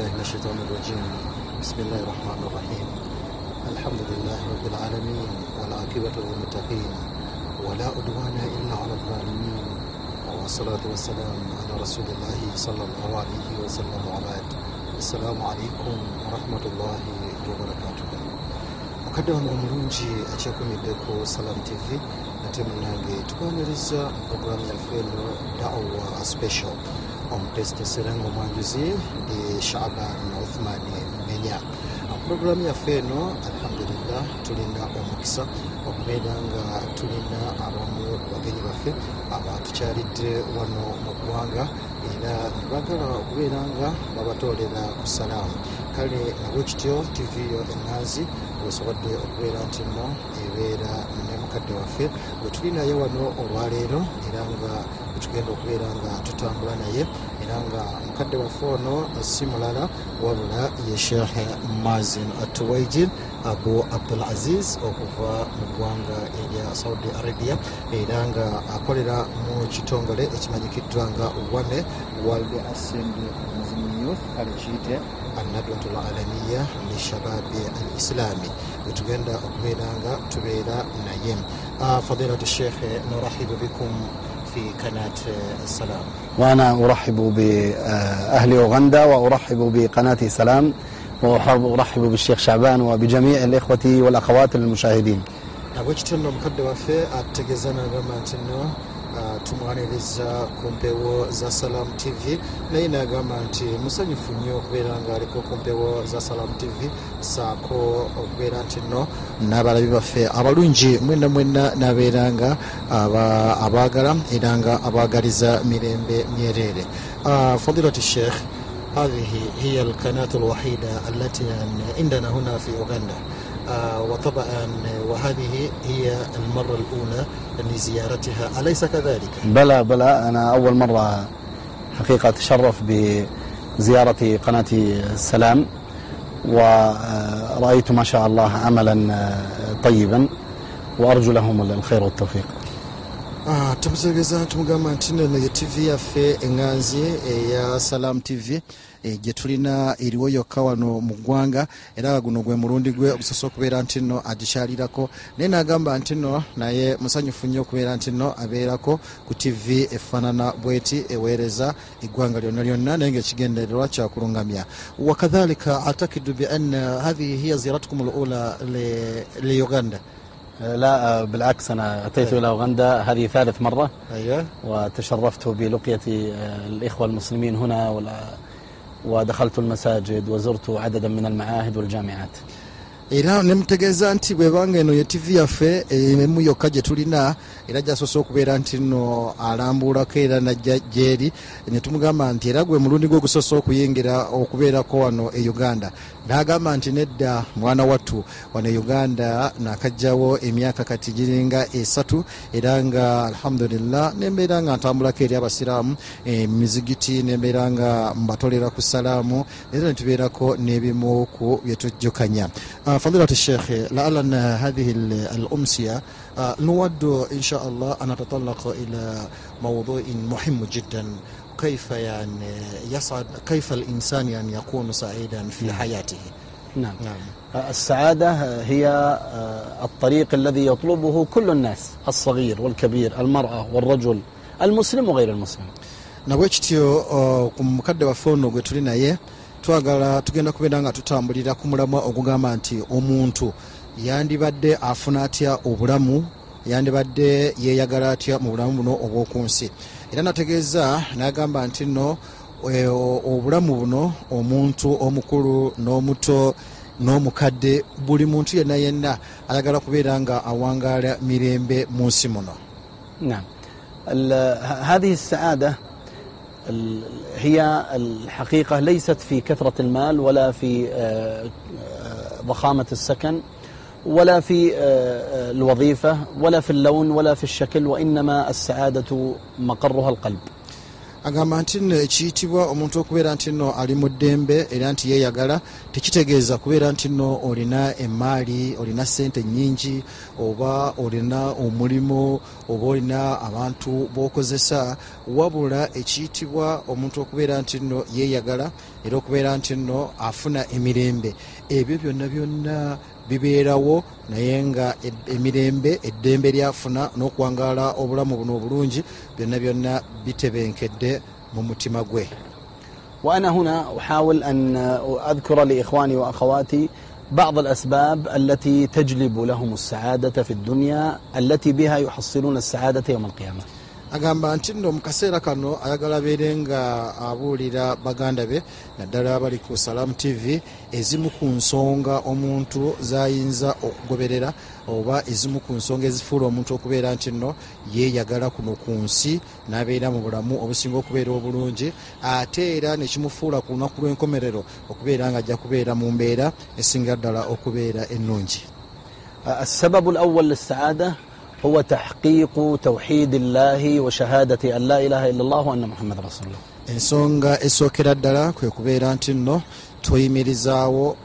بالله من الشيطان الرجيم. بسم الله الرحمن الرحيم. الحمد لله رب العالمين والعاقبة للمتقين. ولا عدوان إلا على الظالمين. والصلاة والسلام على رسول الله صلى الله عليه وسلم وبعد. السلام عليكم ورحمة الله وبركاته. mukadde wange omulungi akyekumiddeko salam tv ate munange tukwaniriza puroguramu yaffe eno dawa special. Omutesitesera nga omwanjuzi ndi shaban uthman menya. Programu yaffe eno alhamdulillah tulina omukisa. Okubeera nga tulina abamu bagenyi baffe abatukyalidde wano mu ggwanga era nebagala okubeera nga babatoolera ku salaamu. Kale nabwe kityo tv yo enganzi wesobodde okubeera nti nno ebeera ne mukadde waffe. Gwe tuli naye wano olwaleero era nga wetugenda okubeera nga tutambula naye era nga mukadde waffe ono si mulala wabula ye sheekh mazin atuwaijin abu abdul aziz okuva mu ggwanga erya saudi arabia era nga akolera mu kitongole ekimanyikiddwa nga wane world assembly muslim youth kale kiyite annadwatul alamiya lishababi al islami wetugenda okubeera nga tubeera naye. Fadilat shekhe nurahibu bikum في قناة السلام. وأنا أرحب بأهل أوغندا وأرحب بقناة سلام وأرحب بالشيخ شعبان وبجميع الإخوة والأخوات المشاهدين. أوجت النمقدمة في أتجزنا بما تنوه tumwaniriza ku mpewo za salam tv naye n'agamba nti musanyufu nnyo okubeera ng'aliko ku mpewo za salam tv saako okubeera nti nno n'abalabi baffe abalungi mwena mwena n'abeera nga abaagala era nga abaagaliza mirembe myereere fadilat sheikh هذه هي القناة الوحيدة التي عندنا هنا في أوغندا آه وطبعا وهذه هي المرة الأولى لزيارتها أليس كذلك؟ بلى بلى. أنا أول مرة حقيقة تشرف بزيارة قناة السلام ورأيت ما شاء الله عملا طيبا وأرجو لهم الخير والتوفيق. Ah, tumutegeeza tumugamba nti nno ye tv yaffe eŋŋanzi eya salam tv e, gye tulina eriwo yokka wano mu ggwanga. Era nga guno gwe mulundi gwe ogusosa okubeera nti nno agikyalirako. Naye n'agamba nti nno naye musanyufu nnyo okubeera nti nno abeerako ku tv efaanana bweti eweereza eggwanga lyonna lyonna naye ngaekigendererwa kyakulungamya wakadhalika atakidu bianna hadhihi hiya ziyaratukum lula liuganda لا بالعكس أنا أتيت إلى أوغندا هذه ثالث مرة. أيوه وتشرفت بلقية الإخوة المسلمين هنا ودخلت المساجد وزرت عددا من المعاهد والجامعات. Era nemutegeeza nti bwebanga eno ye tv yaffe emu yokka gye tulina era gyasoose okubeera nti nno alambulako era najja gyeri netumugamba nti era gwe mulundi gwe ogusoose okuyingira okubeerako wano e uganda. N'agamba nti nedda mwana wattu wano e uganda nakajjawo emyaka kati giringa esatu era nga alhamdulillah nembeera nga ntambulako eri abasiraamu emizigiti nembeera nga mbatolera ku salaamu era netubeerako n'ebimu ku byetujjukanya فضيلة الشيخ لعلنا هذه الأمسية نود إن شاء الله أن نتطرق إلى موضوع مهم جدا. كيف يعني يسعد كيف الإنسان يعني يكون سعيدا في حياته؟ نعم. نعم. السعادة هي الطريق الذي يطلبه كل الناس الصغير والكبير المرأة والرجل المسلم وغير المسلم. نبwekityo ku mukadde waffe ono gwe tuli naye. twagala tugenda kubeera nga tutambulira ku mulamwa ogugamba nti omuntu yandibadde afuna atya obulamu yandibadde yeeyagala atya mu bulamu buno obw'oku nsi era nategeeza n'agamba nti nno e, o- obulamu buno omuntu omukulu n'omuto n'omukadde buli muntu yenna yenna ayagala kubeera nga awangaala mirembe mu nsi muno نعم ال- ه- هذه السعادة ال- هي الحقيقة ليست في كثرة المال ولا في ضخامة السكن ولا في الوظيفة ولا في اللون ولا في الشكل وإنما السعادة مقرها القلب. Agamba nti nno ekiyitibwa omuntu okubeera nti nno ali mu ddembe era nti yeeyagala tekitegeeza kubeera nti nno olina emaali olina sente nyingi oba olina omulimu oba olina abantu b'okozesa wabula ekiyitibwa omuntu okubeera nti nno yeeyagala era okubeera nti nno afuna emirembe. Ebyo byonna byonna bibeerawo naye nga emirembe eddembe lyafuna n'okuwangaala obulamu buno obulungi byonna byonna bitebenkedde mu mutima gwe. وأنا هنا أحاول أن أذكر لإخواني وأخواتي بعض الأسباب التي تجلب لهم السعادة في الدنيا التي بها يحصلون السعادة يوم القيامة agamba nti nno mu kaseera kano ayagala abeere nga abuulira baganda be naddala abali ku salamu tv ezimu ku nsonga omuntu zayinza okugoberera oba ezimu ku nsonga ezifuula omuntu okubeera nti nno yeeyagala kuno ku nsi n'abeera mu bulamu obusinga okubeera obulungi ate era nekimufuula ku lunaku lw'enkomerero okubeera nga ajja kubeera mu mbeera esinga ddala okubeera ennungi السبب الأول للسعادة هو تحقيق توحيد الله وشهادة أن لا إله إلا الله وأن محمد رسول الله. Ensonga esookera ddala kwe kubeera nti nno tweyimirizaawo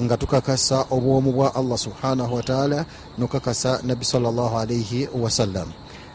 nga tukakasa obwomu bwa allah subhanahu wataala nokakasa nabbi salaalaihi wasallam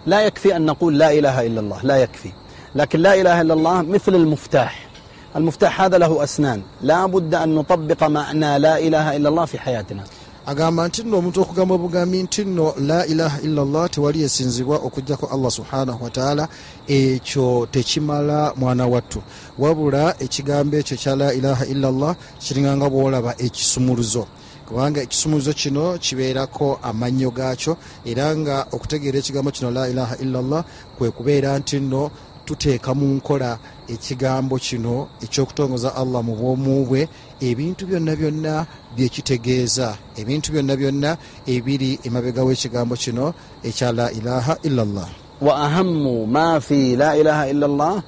la yakfi an naqul la ilaha illa allah la yakfi لكن لا إله إلا الله مثل المفتاح. المفتاح هذا له أسنان. لا بد أن نطبق معنى لا إله إلا الله في حياتنا. Agamba nti nno omuntu okugamba obugambi nti nno la ilaha illallah tewali esinzibwa okugjako allah subhanahu wataala ekyo tekimala mwana wattu. Wabula ekigambo ekyo kya la ilaha illallah kiringanga bwolaba ekisumuluzo. Kubanga ekisumuluzo kino kibeerako amannyo gaakyo era nga okutegeera ekigambo kino la ilaha illallah kwe kubeera nti nno tuteeka mu nkola ekigambo kino ekyokutongoza allah mu bwomu bwe ebintu byonna byonna byekitegeeza ebintu byonna byonna ebiri emabega w'ekigambo kino ekya la ilaha illallah وأهم ما في لا إله إلا الله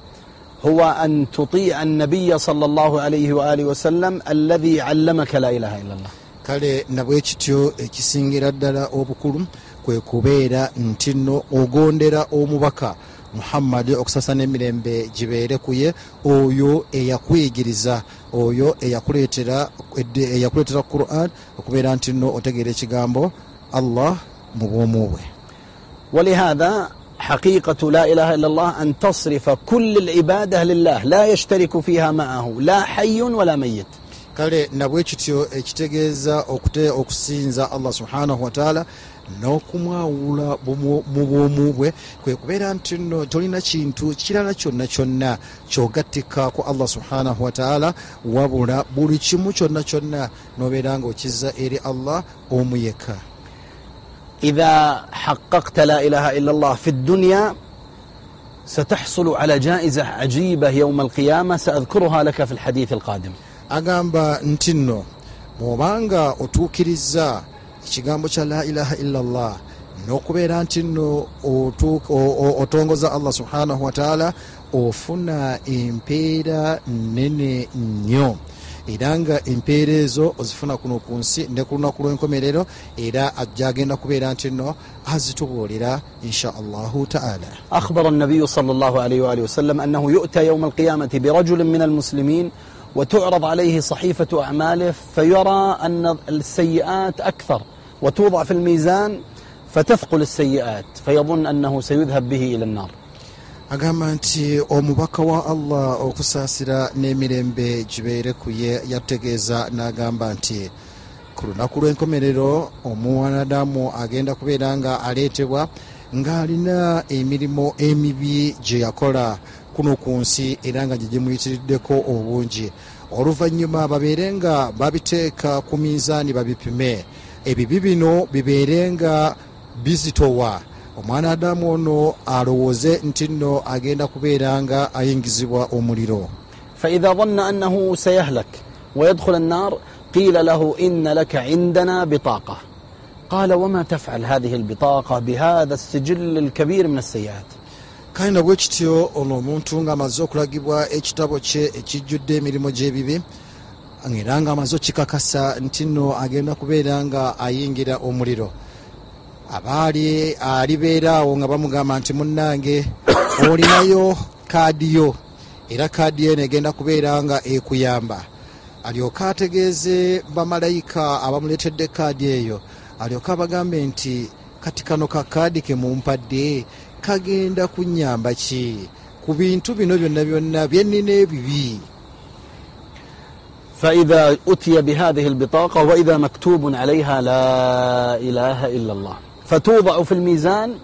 هو أن تطيع النبي صلى الله عليه وآله وسلم الذي علمك لا إله إلا الله kale nabwe kityo ekisingira ddala obukulu kwe kubeera nti nno ogondera omubaka muhammadi okusasa n'emirembe gibeere ku ye oyo eyakuyigiriza oyo eyakuleetera edde- eyakuleetera quran okubeera nti nno otegeera ekigambo allah mu bwomu bwe ولهذا حقيقة لا إله إلا الله أن تصرف كل العبادة لله لا يشترك فيها معه لا حي ولا ميت kale nabwe kityo ekitegeeza okute- okusinza allah subhanahu wataala n'okumwawula mu bwomu bwe kwe kubeera nti nno tolina kintu kirala kyonna kyonna kyogattika ku allah subhanahu wataala wabula buli kimu kyonna kyonna nobeera nga okizza eri allah omu yekka. Idha haqaqta la ilaha illa llah fi dduniya ستحصل على جائزة عجيبة يوم القيامة سأذكرها لك في الحديث القادم أقام بنتنو مبانغا أتوكرزا ekigambo kya la ilaha illallah n'okubeera nti nno otongoza allah subhanahu wataala ofuna empeera nnene nnyo. Era nga empeera ezo ozifuna kuno ku nsi ne ku lunaku lw'enkomerero era ajja agenda kubeera nti nno azitubuulira insha allahu taala. Akhbara nabiyu sal llah alaihi waalihi wasallam annahu yu'ta yauma alqiyamati birajulin min almuslimin وتعرض عليه صحيفة أعماله فيرى أن السيئات أكثر وتوضع في الميزان فتثقل السيئات فيظن أنه سيذهب به إلى النار agamba nti omubaka wa allah okusaasira n'emirembe gibeere ku ye yategeeza n'agamba nti ku lunaku lw'enkomerero omuwanadamu agenda kubeera nga aleetebwa ng'alina emirimu emibi gye yakola kuno ku nsi era nga gye gimuyitiriddeko obungi oluvannyuma babeere nga babiteeka ku minzaani babipime ebibi bino bibeere nga bizitowa. Omwana adamu ono alowooze nti nno agenda kubeera nga ayingizibwa omuliro. Faidha dhanna annahu sayahlak ويدخل النار قيل له إن لك عندنا بطاقة قال وما تفعل هذه البطاقة بهذا السجل الكبير من السيئات kale nabwe kityo ono omuntu ng'amaze okulagibwa ekitabo kye ekijjudde emirimu gy'ebibi era ng'amaze okikakasa nti nno agenda kubeera nga ayingira omuliro. Abaali alibeera awo nga bamugamba nti munnange olinayo kaadi yo era kaadi eno egenda kubeera nga ekuyamba. Alyoke ategeeze bamalayika abamuleetedde kaadi eyo. Alyoke abagambe nti kati kano ka kaadi ke mumpadde kagenda kunyamba ki? Ku bintu bino byonna byonna byennina ebibi فإذا أتي بهذه البطاقة وإذا مكتوب عليها لا إله إلا الله. فتوضع في الميزان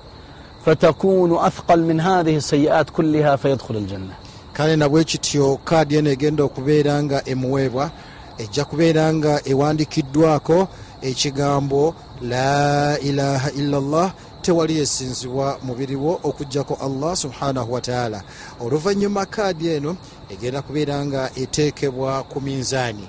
فتكون أثقل من هذه السيئات كلها فيدخل الجنة. Kale nabwe kityo kaadi eno egenda okubeera nga emuweebwa ejja kubeera nga ewandikiddwako ekigambo la ilaha illallah tewali yesinzibwa mubiri wo okugjako allah subhanahu wataala oluvannyuma kaadi eno egenda kubeera nga eteekebwa ku minzaani.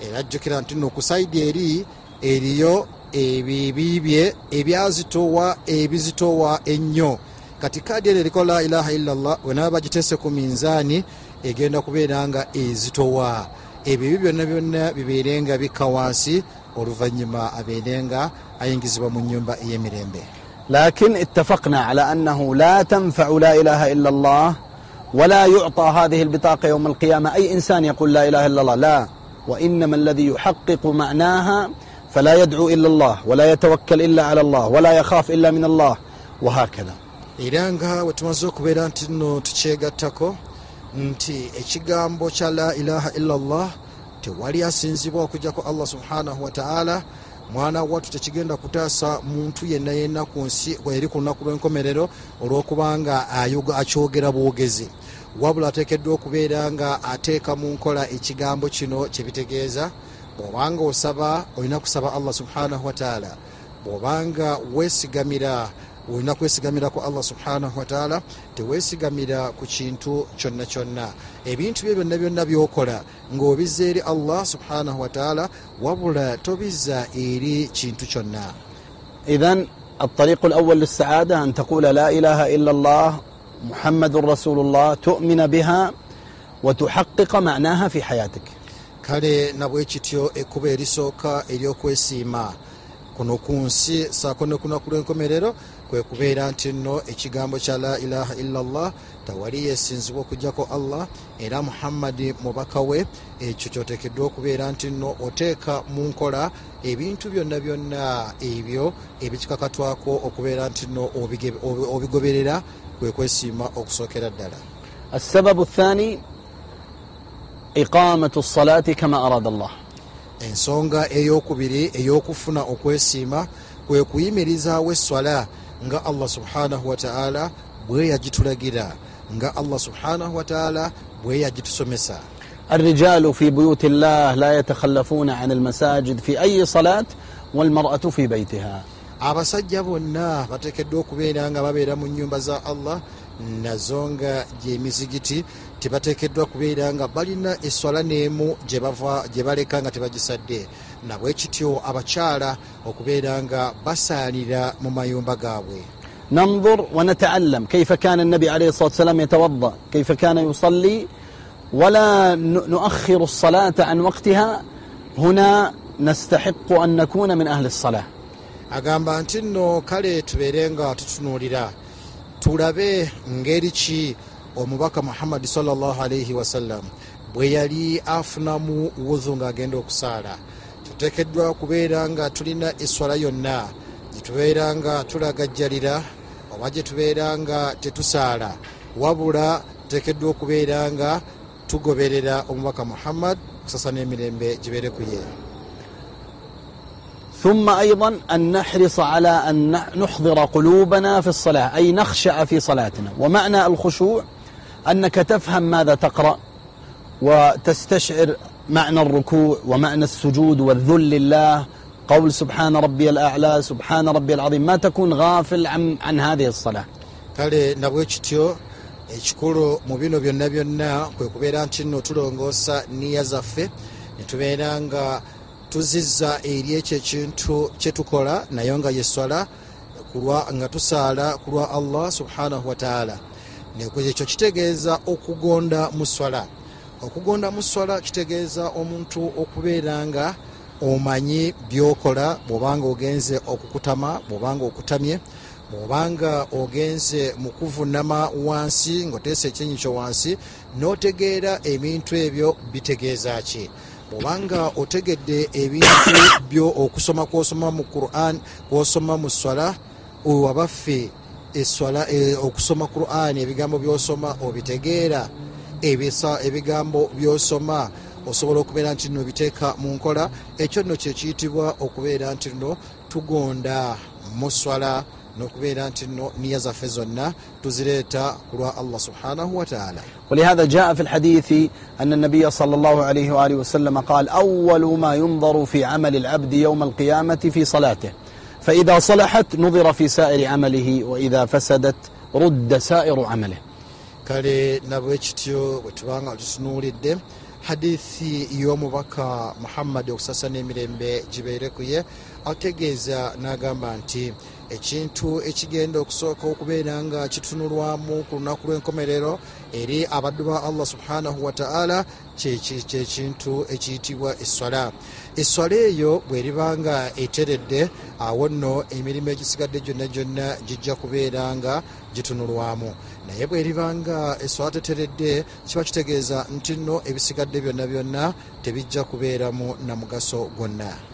Eh, Era jjukira nti nno ku saidi eri eriyo ebibiibye ebyazitoowa ebizitoowa ennyo. Kati kaadi eno eriko la ilaha illallah wenaaba bagiteese ku minzaani egenda kubeera nga ezitowa ebyo ebyo byonna byonna bibeere nga bikka wansi oluvannyuma abeere nga ayingizibwa mu nyumba ey'emirembe. Lakin ittafaqna ala annahu la tanfau la ilaha illa allah ولا يعطى هذه البطاقة يوم القيامة أي إنسان يقول لا إله إلا الله لا وإنما الذي يحقق معناها فلا يدعو إلا الله ولا يتوكل إلا على الله ولا يخاف إلا من الله وهكذا era nga wetumaze okubeera nti nno tukyegattako nti ekigambo kya la ilaha illallah tewali asinzibwa okugjako allah subhanahu wataala mwana wattu tekigenda kutaasa muntu yenna yenna ku nsi eri ku lunaku lw'enkomerero olw'okubanga ayoga- akyogera bwogezi wabula ateekeddwa okubeera nga ateeka mu nkola ekigambo kino kyebitegeeza bw'obanga osaba olina kusaba allah subhanahu wataala bw'obanga weesigamira olina kwesigamira ku allah subhanahu wataala teweesigamira ku kintu kyonna kyonna ebintu bye byonna byonna byokola ng'obizza eri allah subhanahu wataala wabula tobizza eri kintu kyonna إذا الطريق الأول للسعادة أن تقول لا إله إلا الله محمد رسول الله تؤمن بها وتحقق معناها في حياتك kale nabwe kityo ekkuba erisooka ery'okwesiima kuno ku nsi saako ne kunaku lw'enkomerero kwe kubeera nti nno ekigambo kya la ilaha illallah tewali yesinzibwa okugjako allah era muhammadi mubaka we ekyo kyoteekeddwa okubeera nti nno oteeka mu nkola ebintu byonna byonna ebyo ebikikakatwako okubeera nti nno obige- obi- obigoberera kwe kwesiima okusookera ddala. Assababu thani iqamatu salaati kama arada allah. Ensonga eyokubiri eyokufuna okwesiima kwe kuyimirizaawo eswala nga allah subhanahu wataala bwe yagitulagira nga allah subhanahu wataala bwe yagitusomesa. الرجال في بيوت الله لا يتخلفون عن المساجد في أي صلاة والمرأة في بيتها abasajja bonna bateekeddwa okubeera nga babeera mu nyumba za allah nazo nga gyemizigiti tebateekeddwa kubeera nga balina eswala n'emu gye baleka nga tebagisadde. Nabwe kityo abakyala okubeera nga basaanira mu mayumba gaabwe. ننظر ونتعلم كيف كان النبي عليه الصلاة والسلام يتوضأ كيف كان يصلي ولا نؤخر الصلاة عن وقتها هنا نستحق أن نكون من أهل الصلاة agamba nti nno kale tubeere nga tutunuulira. Tulabe ngeri ki omubaka muhammadi salllahalaihi wasallam bwe yali afunamu wuzu ng'agenda okusaala. Tuteekeddwa kubeera nga tulina eswala yonna gyetubeera nga tulagajjalira oba gye tubeera nga tetusaala. Wabula tuteekeddwa okubeera nga tugoberera omubaka muhammad kusasa n'emirembe gibeere ku ye ثم أيضا أن نحرص على أن نحضر قلوبنا في الصلاة أي نخشع في صلاتنا. ومعنى الخشوع؟ أنك تفهم ماذا تقرأ وتستشعر معنى الركوع ومعنى السجود والذل لله. قول سبحان ربي الأعلى سبحان ربي العظيم. ما تكون غافل عن, عن هذه الصلاة. Kale nabwe kityo ekikulu mu bino byonna byonna kwe kubeera nti nno tulongoosa niya zaffe netubeera nga tuzizza eri ekyo ekintu kyetukola naye nga yeswala nga tusaala ku lwa allah subhanahu wataala ekyo kitegeeza okugonda mu swala. Okugonda mu swala kitegeeza omuntu okubeera nga omanyi byokola bw'obanga ogenze okukutama bw'obanga okutamye bw'obanga ogenze mu kuvunama wansi ng'oteesa ekyenyi kyo wansi n'otegeera ebintu ebyo bitegeeza ki bw'obanga otegedde ebintu byo okusoma kwosoma mu quran kwosoma mu swala wabaffe eswala eh, okusoma quran ebigambo byosoma obitegeera ebigambo byosoma osobola okubeera nti nno biteeka mu nkola ekyo nno kyekiyitibwa okubeera nti nno tugonda mu swala nokubeera nti no niya zaffe zonna tuzireeta ku lwa allah subhanahu wataala ولهذا جاء في الحديث أن النبي صلى الله عليه وآله وسلم قال أول ما ينظر في عمل العبد يوم القيامة في صلاته. فإذا صلحت نظر في سائر عمله وإذا فسدت رد سائر عمله. Kale nabwe kityo bwe tubanga tutunuulidde hadithi y'omubaka muhammadi okusasana emirembe gibeere ku ye ategeeza n'agamba nti ekintu ekigenda okusooka okubeera nga kitunulwamu ku lunaku lw'enkomerero eri abaddu ba allah subhanahu wataala kyekintu ekiyitibwa esswala. Esswala eyo bw'eriba nga eteredde awo nno emirimu egisigadde gyonna gyonna gijja kubeera nga gitunulwamu. Naye bw'eriba nga esswala teteredde kiba kitegeeza nti nno ebisigadde byonna byonna tebijja kubeeramu na mugaso gwonna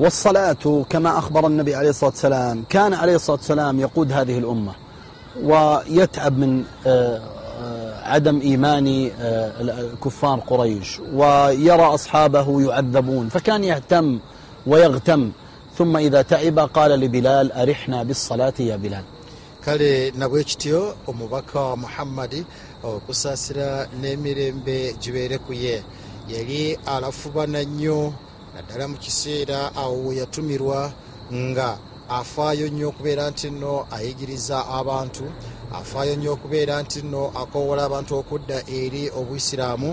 والصلاة كما أخبر النبي عليه الصلاة والسلام كان عليه الصلاة والسلام يقود هذه الأمة ويتعب من عدم إيمان كفار قريش ويرى أصحابه يعذبون فكان يهتم ويغتم. ثم إذا تعب قال لبلال أرحنا بالصلاة يا بلال. Kale nabwe kityo omubaka wa muhammadi okusaasira n'emirembe gibeere ku ye. Yali alafuubana nnyo naddala mu kiseera awo we yatumirwa nga afaayo nnyo okubeera nti nno ayigiriza abantu afaayo nnyo okubeera nti nno akoowola abantu okudda eri obuyisiraamu.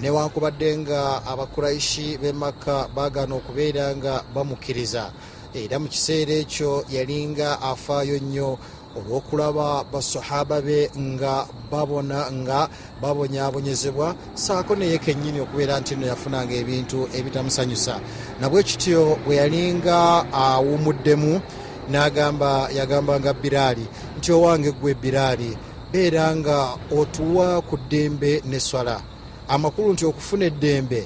Newankubadde nga abakuraishi b'e makka baagaana okubeera nga bamukkiriza era mu kiseera ekyo yalinga afaayo nnyo olw'okulaba basahaba be nga babona nga babonyabonyezebwa saako neye kennyini okubeera nti nno yafunanga ebintu ebitamusanyusa. Nabwe kityo bwe yalinga awumuddemu n'agamba yagambanga biraali nti owange gwe biraali beera nga otuwa ku ddembe n'eswala amakulu nti okufuna eddembe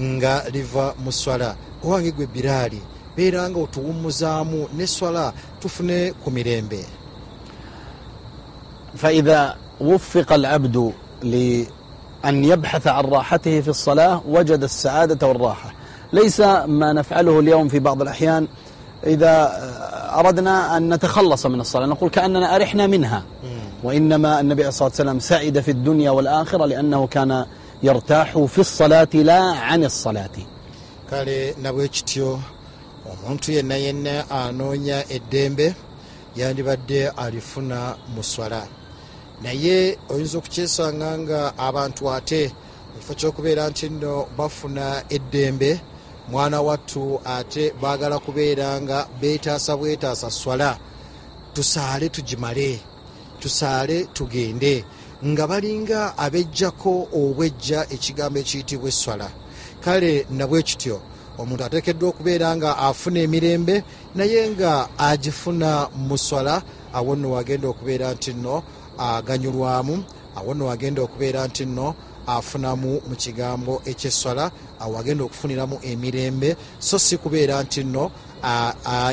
nga liva mu swala. Owange gwe biraali beera nga otuwummuzaamu n'eswala tufune ku mirembe فإذا وفق العبد لأن يبحث عن راحته في الصلاة وجد السعادة والراحة. ليس ما نفعله اليوم في بعض الأحيان إذا أردنا أن نتخلص من الصلاة. نقول كأننا أرحنا منها. وإنما النبي صلى الله عليه وسلم سعد في الدنيا والآخرة لأنه كان يرتاح في الصلاة لا عن الصلاة. Kale nabwekityo omuntu yenna yenna anoonya eddembe yandibadde alifuna mu swala. Naye oyinza okukyesanga nga abantu ate ekifo kyokubeera nti nno bafuna eddembe mwana wattu ate baagala kubeera nga beetaasa bwetaasa swala. Tusaale tugimale tusaale tugende nga balinga abejjako obwejja ekigambo ekiyitibwa esswala. Kale nabwe kityo omuntu ateekeddwa okubeera nga afuna emirembe naye nga agifuna mu swala awo nno wagenda okubeera nti nno aganyulwamu. Awo nno wagenda okubeera nti nno afunamu mu kigambo ekyessala awo agenda okufuniramu emirembe. So si kubeera nti nno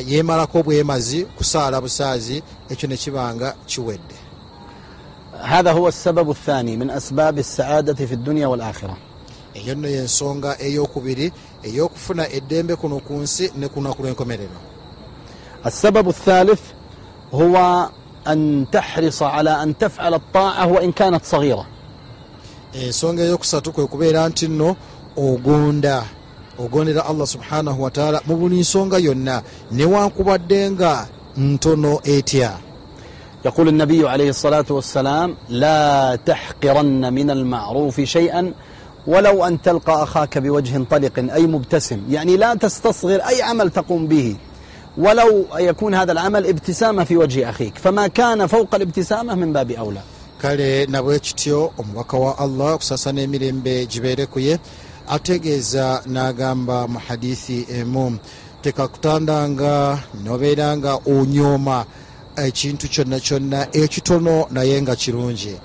yemalako bwemazi kusaala busaazi ekyo ne kibanga kiwedde. Hatha huwa sababu thani min asbaabi saadati fi dunia walakhira eyo nno yensonga eyokubiri eyokufuna eddembe kuno ku nsi ne ku lunaku lwenkomerero. Assababu thalith huwa أن تحرص على أن تفعل الطاعة وإن كانت صغيرة. Ensonga eyokusatu kwe kubeera nti nno ogonda ogondera allah subhanahu wataala mu buli nsonga yonna newankubadde nga ntono etya? يقول النبي عليه الصلاة والسلام لا تحقرن من المعروف شيئا ولو أن تلقى أخاك بوجه طلق أي مبتسم. يعني لا تستصغر أي عمل تقوم به. ولو يكون هذا العمل ابتسامة في وجه أخيك فما كان فوق الابتسامة من باب أولى kale nabwe kityo omubaka wa allah okusasa n'emirembe gibeere ku ye ategeeza n'agamba mu hadithi emu tekakutandanga nobeera nga onyooma ekintu kyonna kyonna ekitono naye nga kirungi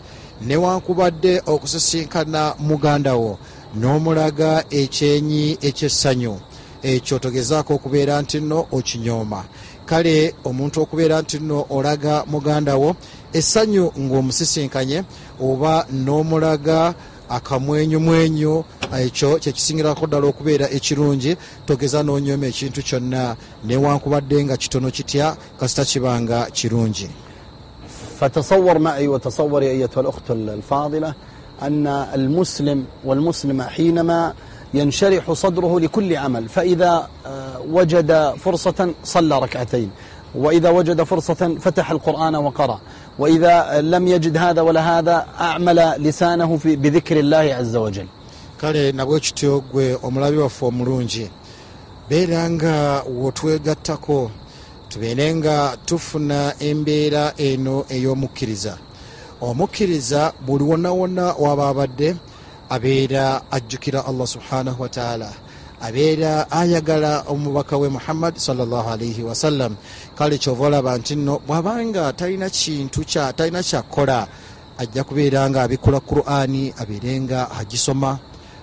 newankubadde okusisinkana muganda wo n'omulaga ekyenyi ekyessanyu ekyo togezaako okubeera nti nno okinyooma kale omuntu okubeera nti nno olaga muganda wo essanyu ng'omusisinkanye oba n'omulaga akamwenyumwenyu ekyo kyekisingirako ddala okubeera ekirungi togeza n'onyoma ekintu kyonna newankubadde nga kitono kitya kasita kibanga kirungi فتصور معي وتصوري أيتها الأخت الفاضلة أن المسلم والمسلمة حينما ينشرح صدره لكل عمل. فإذا وجد فرصة صلى ركعتين. وإذا وجد فرصة فتح القرآن وقرأ. وإذا لم يجد هذا ولا هذا أعمل لسانه في بذكر الله عز وجل. Kale nabwe kityo gwe omulabi waffe omulungi beera nga wotwegattako tubeere nga tufuna embeera eno ey'omukkiriza. Omukkiriza buli wonna wonna waba abadde abeera ajjukira allah subhanahu wataala abeera ayagala omubaka we muhammad salllahalaihi wasallam kale kyova olaba nti nno bw'abanga talina kintu talina kyakukola ajja kubeera nga abikula qur'ani abeere nga agisoma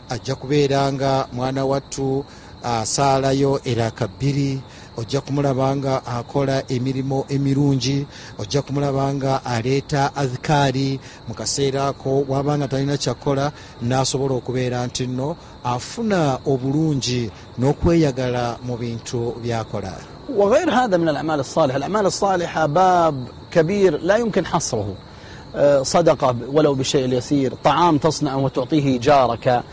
ajja kubeera nga mwana wattu asaalayo eraka bbiri ojja kumulaba nga akola emirimu emirungi ojja kumulaba nga aleeta adhikaari mu kaseera ako waba nga talina kyakola n'asobola okubeera nti nno afuna obulungi n'okweyagala mu bintu byakola. وغير هذا من الأعمال الصالحة الأعمال الصالحة باب كبير لا يمكن حصره صدقة ولو بالشيء اليسير طعام تصنعه وتعطيه جارك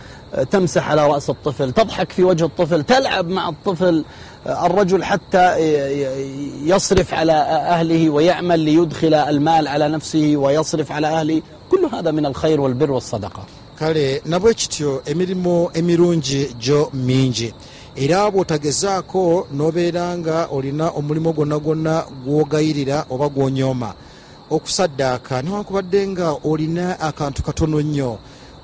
تمسح على رأس الطفل تضحك في وجه الطفل تلعب مع الطفل الرجل حتى ي- ي- يصرف على أهله ويعمل ليدخل المال على نفسه ويصرف على أهله كل هذا من الخير والبر والصدقة kale nabwe kityo emirimu emirungi gyo mingi era bw'otagezaako n'obeera nga olina omulimu gwonna gwonna gw'ogayirira oba gw'onyooma okusaddaaka newankubadde nga olina akantu katono nnyo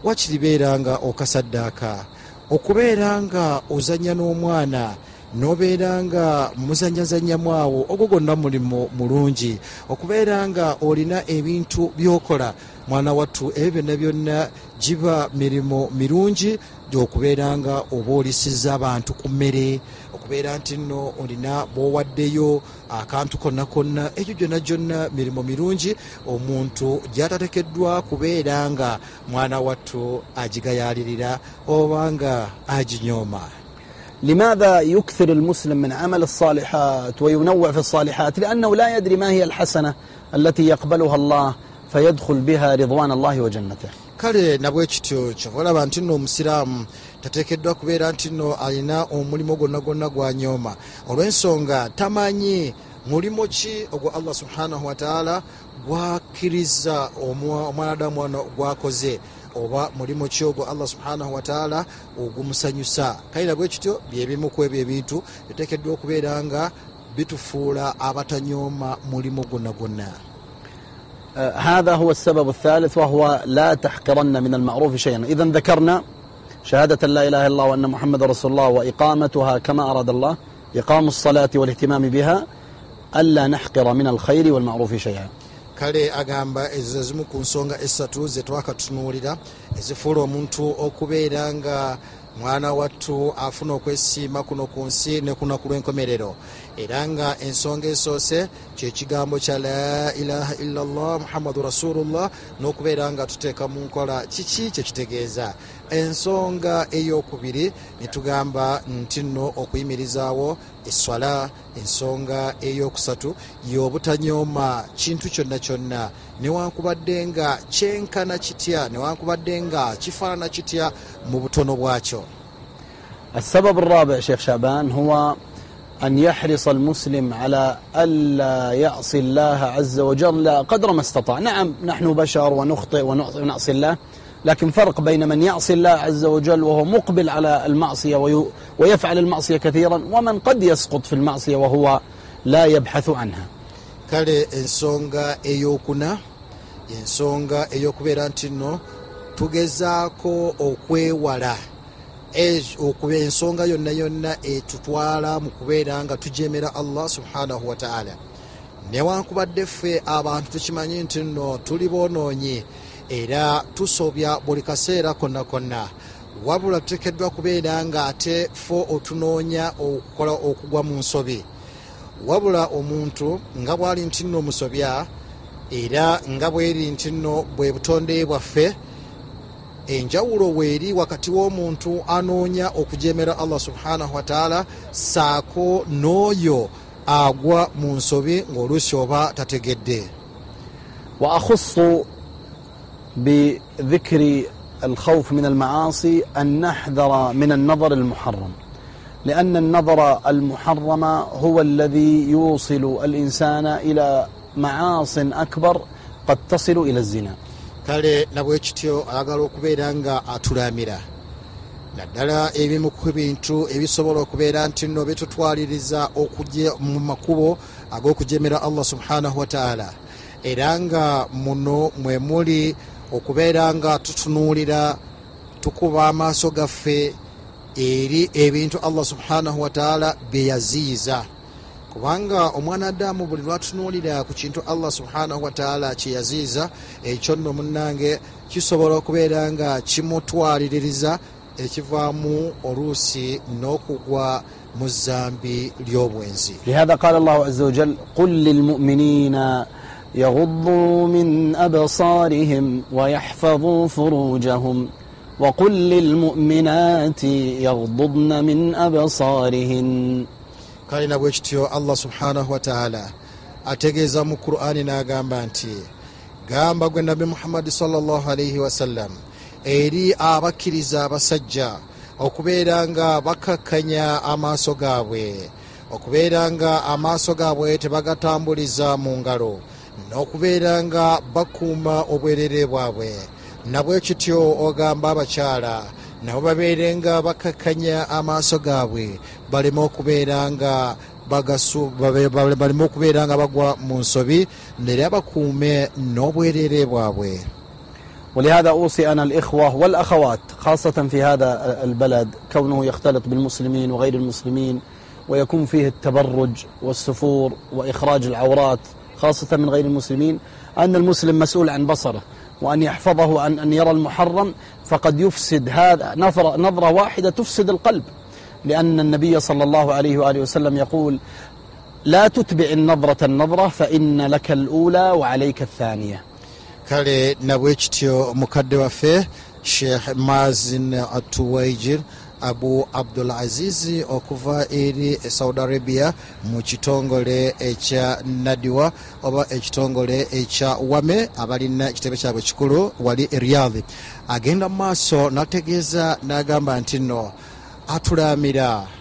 wakiribeera nga okasaddaaka okubeera nga ozanya n'omwana n'obeera nga muzanyazanyamu awo ogwo gwonna mulimu mulungi. Okubeera nga olina ebintu byokola mwana wattu ebyo byonna byonna giba mirimu mirungi gyokubeera nga oba olisiza abantu ku mmere. Okubeera nti nno olina bwowaddeyo akantu konna konna egyo gyonna gyonna mirimu mirungi omuntu gyatatekeddwa kubeera nga mwana wattu agigayalirira oba nga aginyooma لماذا يكثر المسلم من عمل الصالحات وينوع في الصالحات لأنه لا يدري ما هي الحسنة التي يقبلها الله فيدخل بها رضوان الله وجنته kale nabwe kityo kyova olaba nti nno omusiraamu tateekeddwa kubeera nti nno alina omulimu gwonna gwonna gwanyooma olw'ensonga tamanyi mulimu ki ogwo allah subhanahu wataala gwakkiriza omwa- omwanadamu wano gwakoze oba mulimu ki ogwo allah subhanahu wataala ogumusanyusa kale nabwe kityo byebimu ku ebyo ebintu bitekeddwa okubeera nga bitufuula abatanyooma mulimu gwonna gwonna. هذا هو السبب الثالث وهو لا تحقرن من المعروف شيئا إذا ذكرنا شهادة لا إله إلا الله وأن محمد رسول الله وإقامتها كما أراد الله إقام الصلاة والاهتمام بها ألا نحقر من الخير والمعروف شيئا kale agamba ezo zimu ku nsonga esatu ze twakatunuulira ezifuula omuntu okubeera nga mwana wattu afuna okwesiima kuno ku nsi ne kunaku lw'enkomerero. Era nga ensonga esoose kyekigambo kya la ilaha illallah muhammadu rasulullah n'okubeera nga tuteeka mu nkola kiki kyekitegeeza ensonga eyokubiri netugamba nti nno okuyimirizaawo eswala ensonga eyokusatu yobutanyooma kintu kyonna kyonna. Newankubadde nga kyenkana kitya newankubadde nga kifaanana kitya mu butono bwakyo? السبب الرابع شيخ شعبان هو أن يحرص المسلم على ألا يعصي الله عز وجل قدر ما استطاع نعم نحن بشر ونخطئ ونعصي الله لكن فرق بين من يعصي الله عز وجل وهو مقبل على المعصية ويفعل المعصية كثيرا ومن قد يسقط في المعصية وهو لا يبحث عنها. Kale ensonga eyokuna ensonga eyokubeera nti nno tugezaako okwewala. Ensonga yonna yonna etutwala mu kubeera nga tujemera allah subhanahu wataala newankubadde ffe abantu tukimanyi nti nno tuli boonoonyi. era tusobya buli kaseera konna konna. Wabula tutekeddwa kubeera nga ate fo otunoonya okukola okugwa mu nsobi. Wabula omuntu nga bwali nti nno musobya era nga bweri nti nno bwe butonde bwaffe enjawulo weeri wakati w'omuntu anoonya okujemera allah subhanahu wataala saako n'oyo agwa mu nsobi ng'oluusi oba tategedde. Waahusu بذكر الخوف من المعاصي أن نحذر من النظر المحرم. لأن النظر المحرم هو الذي يوصل الإنسان إلى معاص أكبر قد تصل إلى الزنا. Kale nabwekityo ayagala okubeera nga atulaamira naddala ebimu ku bintu ebisobola okubeera nti nno bitutwaliriza okuja mu makubo ag'okujemera allah subhanahu wataala era nga muno mwe muli okubeera nga tutunuulira tukuba amaaso gaffe eri ebintu allah subhanahu wataala bye yaziiza kubanga omwana adamu buli lwatunuulira ku kintu allah subhanahu wataala kye yaziiza ekyo nno munnange kisobola okubeera nga kimutwaliririza ekivaamu oluusi n'okugwa mu zambi ly'obwenzi. Lihadha qala llahu aza wajal qul lilmuminina يغضوا من أبصارهم ويحفظوا فروجهم وقل للمؤمنات يغضضن من أبصارهن. Kale nabwe kityo allah subhanahu wataala ategeeza mu qur'ani n'agamba nti gamba gwe nabi muhammadi salaalaihi wasallam eri abakkiriza abasajja okubeera nga bakakkanya amaaso gaabwe okubeera nga amaaso gaabwe tebagatambulizza mu ngalo n'okubeera nga bakuuma obwerere bwabwe. Nabwe kityo ogamba abakyala nabo babeere nga bakakkanya amaaso gaabwe. Baleme okubeera nga baleme okubeera nga bagwa mu nsobi era bakuume n'obwerere bwabwe. ولهذا أوصي أنا الإخوة والأخوات خاصة في هذا البلد كونه يختلط بالمسلمين وغير المسلمين ويكون فيه التبرج والسفور وإخراج العورات. خاصة من غير المسلمين أن المسلم مسؤول عن بصره وأن يحفظه عن أن يرى المحرم فقد يفسد هذا نظرة, نظرة واحدة تفسد القلب. لأن النبي صلى الله عليه وآله وسلم يقول لا تتبع النظرة النظرة فإن لك الأولى وعليك الثانية. Kale nabwe kityo mukadde waffe sheikh mazin atuwaijir abu abdul azizi okuva eri saudi arabia mu kitongole ekya nadiwa oba ekitongole ekya wame abalina ekitebe kyabwe kikulu wali e riyadhi agenda mu maaso nategeeza n'agamba nti nno atulaamira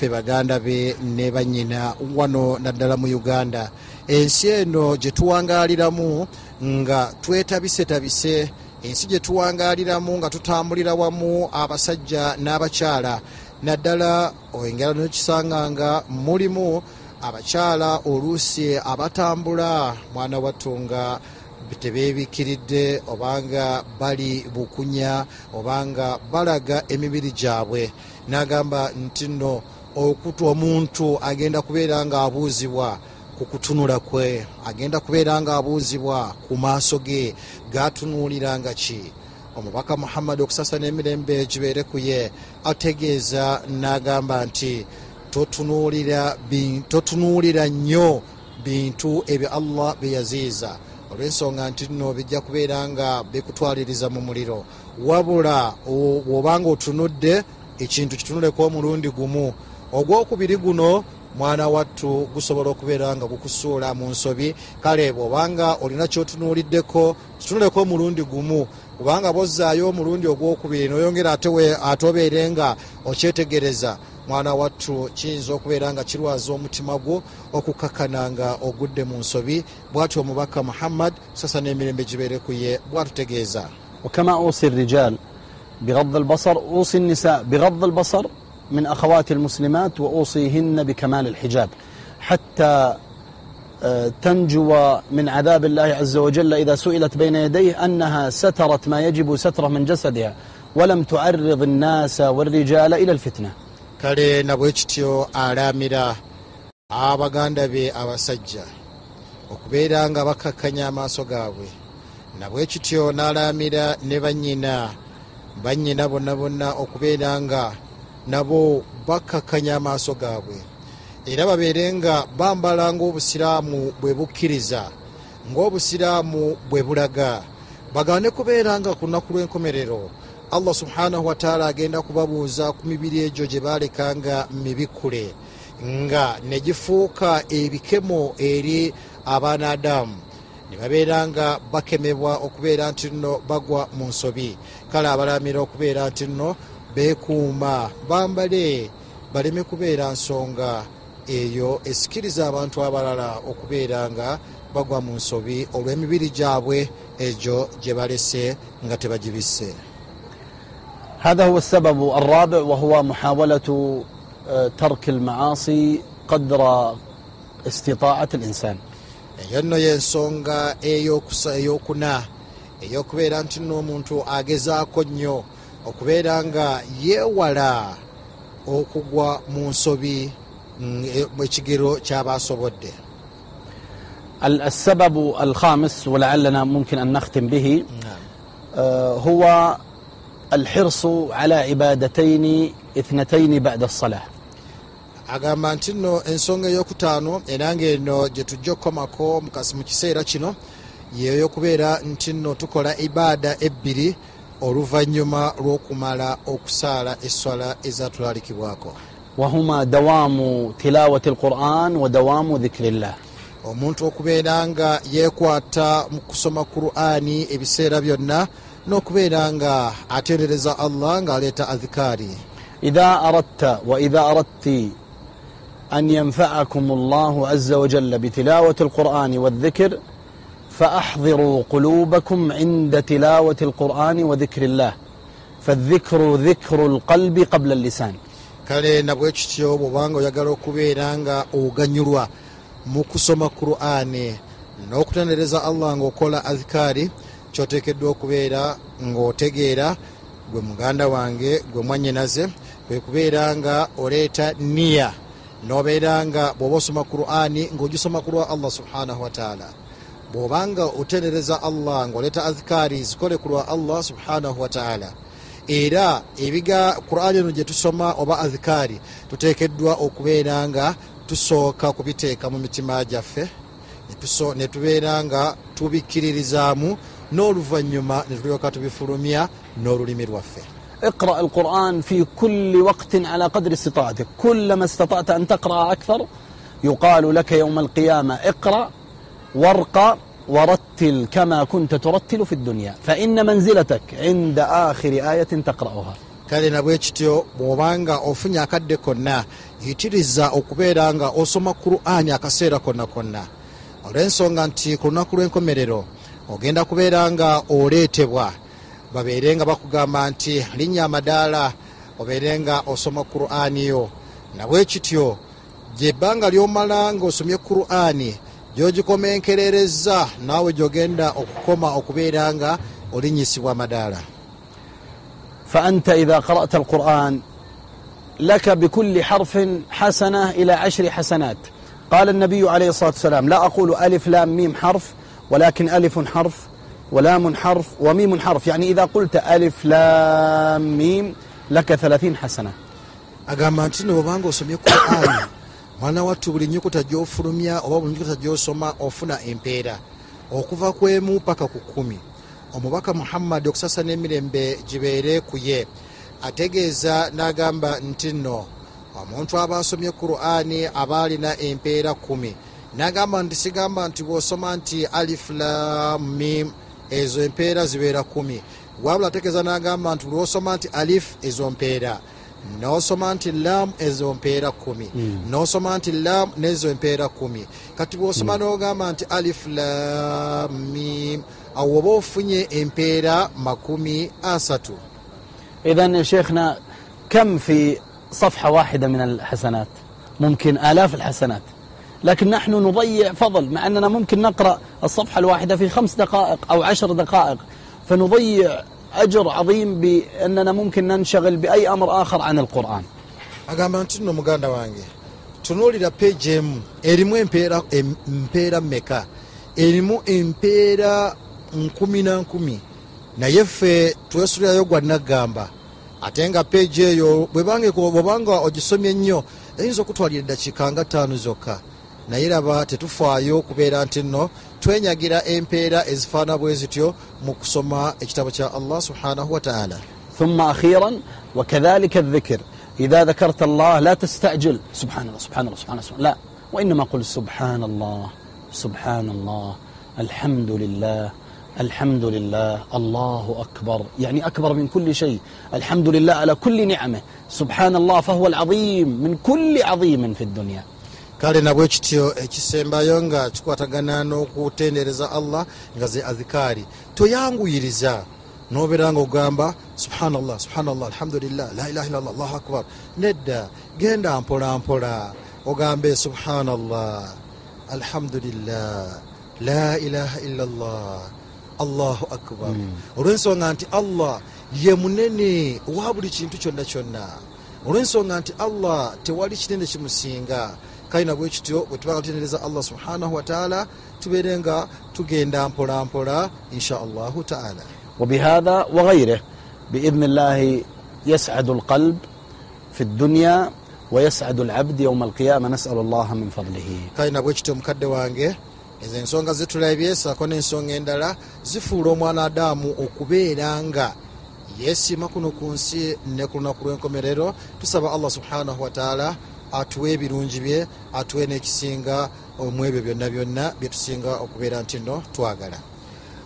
ffe baganda be ne banyina wano naddala mu uganda. Ensi eno gye tuwangaaliramu nga twetabisetabise ensi gye tuwangaaliramu nga tutambulira wamu abasajja n'abakyala. Naddala oyengera nokisanga nga mulimu abakyala oluusi abatambula. Mwana wattu nga tebeebikiridde obanga bali bukunya obanga balaga emibiri gyabwe. N'agamba nti nno okutu omuntu agenda kubeera nga abuuzibwa ku kutunula kwe. Agenda kubeera nga abuuzibwa ku maaso ge gatunuuliranga ki? Omubaka muhammadi okusasa n'emirembe gibeere ku ye ategeeza n'agamba nti totunuulira nnyo bintu ebyo allah bye yaziiza olw'ensonga nti nno bijja kubeera nga bikutwaliriza mu muliro. Wabula bw'obanga otunudde ekintu kitunuleko omulundi gumu. Ogwokubiri guno mwana wattu gusobola okubeera nga gukusuula mu nsobi. Kale bwobanga olina kyotunuuliddeko kitunuleko omulundi gumu. Kubanga bozzaayo omulundi ogwokubiri noyongera ate obeere nga okyetegereza mwana wattu kiyinza okubeera nga kirwaza omutima gwo okukakana nga ogudde mu nsobi. Bwati omubaka muhammad sasa n'emirembe gibeere ku ye bwatutegeeza. wakama usi rijal bigad albasar usi nisa bigad albasar من أخواتي المسلمات وأوصيهن بكمال الحجاب. حتى تنجو من عذاب الله عز وجل إذا سئلت بين يديه أنها سترت ما يجب ستره من جسدها ولم تعرض الناس والرجال إلى الفتنة. Kale nabwe kityo alaamira abaganda be abasajja okubeera nga bakakkanya amaaso gaabwe. Nabwe kityo n'alaamira ne bannyina bannyina bonna bonna okubeera nga nabo bakakkanya amaaso gaabwe. Era babeere nga bambala ng'obusiraamu bwe bukkiriza ng'obusiraamu bwe bulaga. Bagaane kubeera nga ku lunaku lw'enkomerero allah subhanahu wataala agenda kubabuuza ku mibiri egyo gye baleka nga mibikule nga ne gifuuka ebikemo eri abaana adamu ne babeera nga bakemebwa okubeera nti nno bagwa mu nsobi. Kale abalamira okubeera nti nno beekuuma bambale baleme kubeera nsonga eyo esikiriza abantu abalala okubeera nga bagwa mu nsobi olw'emibiri gyabwe egyo gye balese nga tebagibisse هذا هو السبب الرابع وهو محاولة آه، ترك المعاصي قدر استطاعة الإنسان eyo nno y'ensonga ey'okusa- ey'okuna ey'okubeera nti nno omuntu agezaako nnyo okubeera nga yeewala okugwa mu nsobi mm, e- mu ekigero ky'abaasobodde ال- السبب الخامس ولعلنا ممكن أن نختم به آه، هو الحرص على عبادتين اثنتين بعد الصلاة agamba nti nno ensonga ey'okutaano era ngaeno gye tujja okukomako mu kasi- mu kiseera kino yeeyokubeera nti nno tukola ibaada ebbiri oluvannyuma lw'okumala okusaala esswala ezatulalikibwako وهما دوام تلاوة القرآن ودوام ذكر الله omuntu okubeera nga yeekwata mu kusoma qur'ani ebiseera byonna n'okubeera nga atendereza allah ng'aleeta adhikaari إذا أردت وإذا أردت أن ينفعكم الله عز وجل بتلاوة القرآن والذكر فأحضروا قلوبكم عند تلاوة القرآن وذكر الله. فالذكر ذكر القلب قبل اللسان. Kale nabwe kityo bwobanga oyagala okubeera nga oganyulwa mu kusoma qur'ani n'okutenereza allah ng'okola azikaari kyoteekeddwa okubeera ng'otegeera gwe muganda wange gwe mwannyinaze kwe kubeera nga oleeta niya nobeera nga bw'oba osoma qur'ani ng'ogisoma ku lwa allah subhanahu wataala bwobanga otenereza allah ngaoleeta adhikaari zikole ku lwa allah subhanahu wataala era ebiga qurani eno gye tusoma oba adhikaari tuteekeddwa okubeera nga tusooka kubiteeka mu mitima gyaffe ne tubeera nga tubikkiririzaamu n'oluvannyuma ne tulyoka tubifulumya n'olulimi lwaffe. اقرأ القرآن في كل وقت على قدر استطاعتك كلما استطعت أن تقرأ أكثر يقال لك يوم القيامة اقرأ وارقى ورتل كما كنت ترتل في الدنيا فإن منزلتك عند آخر آية تقرأها kale nabwe kityo bw'obanga ofunye akadde konna yitiriza okubeera nga osoma qur'ani akaseera konna konna olw'ensonga nti ku lunaku lw'enkomerero ogenda kubeera nga oleetebwa babeere nga bakugamba nti linnya amadaala obeere nga osoma qur'ani yo nabwe kityo gyebbanga lyomala ng'osomye qur'ani gy'ogikomenkererezza naawe gyogenda okukoma okubeera nga olinyisibwa amadaala. فأنت إذا قرأت القرآن لك بكل حرف حسنة إلى عشر حسنات قال النبي عليه الصلاة والسلام لا أقول ألف لام ميم حرف ولكن ألف حرف ولام حرف وميم حرف يعني إذا قلت ألف لام ميم لك ثلاثين حسنة أقام أنتنا وبانغو سمي القرآن mwana wattu buli nyukuta gyofulumya oba buli nyukuta gyosoma ofuna empeera. Okuva ku emu paka ku kumi omubaka muhammadi okusasa n'emirembe gibeere ku ye. Ategeeza n'agamba nti nno omuntu aba asomye qur'ani aba alina empeera kumi n'agamba nti sigamba nti bw'osoma nti alif lam mim ezo empeera zibeera kumi wabula ategeeza n'agamba nti lwosoma nti alif ezo mpeera nosoma nti laamu ezo mpeera kumi. Nosoma nti laamu nezo empeera kumi. Kati bwosoma nogamba nti alif lamim awo oba ofunye empeera makumi asatu. Idhan ya sheikhna kam fi صفحة واحدة من الحسنات ممكن آلاف الحسنات لكن نحن نضيع فضل مع أننا ممكن نقرأ الصفحة الواحدة في خمس دقائق أو عشر دقائق فنضيع أجر عظيم بأننا ممكن ننشغل بأي أمر آخر عن القرآن agamba nti nno muganda wange tunuulira peegi emu erimu empeera em- mpeera mmeka erimu empeera nkumi na nkumi naye ffe twesulirayo gwa naggamba ate nga peegi eyo bwebanga bwebanga ogisomye ennyo eyinza okutwalira eddakiika nga ttaano zokka naye raba tetufaayo kubeera nti nno twenyagira empeera ezifaana bwe zityo mu kusoma ekitabo kya allah subhanahu wataala ثم أخيرا وكذلك الذكر إذا ذكرت الله لا تستعجل سبحان الله سبحان الله سبحان الله لا وإنما قل سبحان الله سبحان الله الحمد لله الحمد لله الله أكبر يعني أكبر من كل شيء الحمد لله على كل نعمة سبحان الله فهو العظيم من كل عظيم في الدنيا kale nabwe kityo ekisembayo nga kikwatagana n'okutendereza allah nga ze adhikaari toyanguyiriza nobeera nga ogamba subhanallah subhanallah alhamdulillah la ilaha illallah allahu akbar. Nedda genda mpolampola ogambe subhanallah alhamdulillah la ilaha illallah allahu akbar. Olwensonga nti allah ye munene owa buli kintu kyonna kyonna. Olwensonga nti allah tewali kinene kimusinga kale nabwe kityo bwe tubanga tutendereza allah subhanahu wataala tubeere nga tugenda mpolampola insha allahu taala وبهذا وغيره بإذن الله يسعد القلب في الدنيا ويسعد العبد يوم القيامة نسأل الله من فضله kale nabwe kityo mukadde wange ezo ensonga zetulabye saako n'ensonga endala zifuula omwana adaamu okubeera nga yeesiima kuno ku nsi ne ku lunaku lw'enkomerero tusaba allah subhanahu wataala atuwe ebirungi bye atuwe n'ekisinga mu ebyo byonna byonna bye tusinga okubeera nti nno twagala.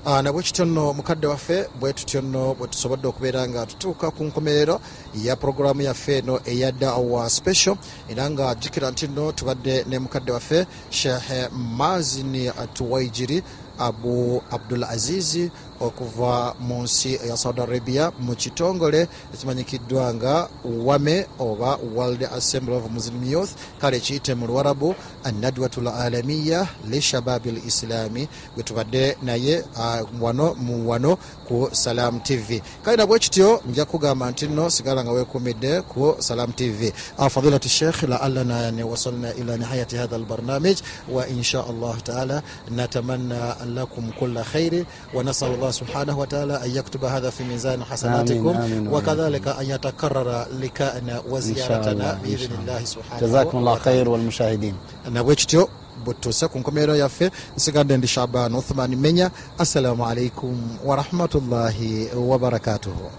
Ah, nabwe kityo nno mukadde waffe bwe tutyo nno bwe tusobodde okubeera nga tutuuka ku nkomerero ya puroguramu yaffe eno eya dawa special era nga jjukira nti nno tubadde ne mukadde waffe shehe mazini tuwaijiri abu abdul azizi okuva mu nsi eya saudi arabia mu kitongole ekimanyikiddwa nga wame oba world assembly of muslim youth kale kiyite mu luwarabu anadwatul alamiya lishababi l islami. Gwe tubadde naye ah, wano mu wano ku salam tv kale nabwe kityo nja kugamba nti nno sigala nga wekumidde ku salam tv ah, fadilat sheikh laallana yani wasalna ila nihayati hatha albarnamij wa insha allah taala natamanna lakum kulla khairi wa nasal allah وتعالى أن يكتب هذا في ميزان حسناتكم آمين، آمين، وكذلك أن يتكرر لقاءنا وزيارتنا الله، إن بإذن شاء الله. الله سبحانه جزاكم الله وتعالى. خير والمشاهدين nabwe kityo bwe tutuuse ku nkomerero yaffe nsigadde ndi shaban uthman menya assalamu alaikum warahmatullahi wabarakatuhu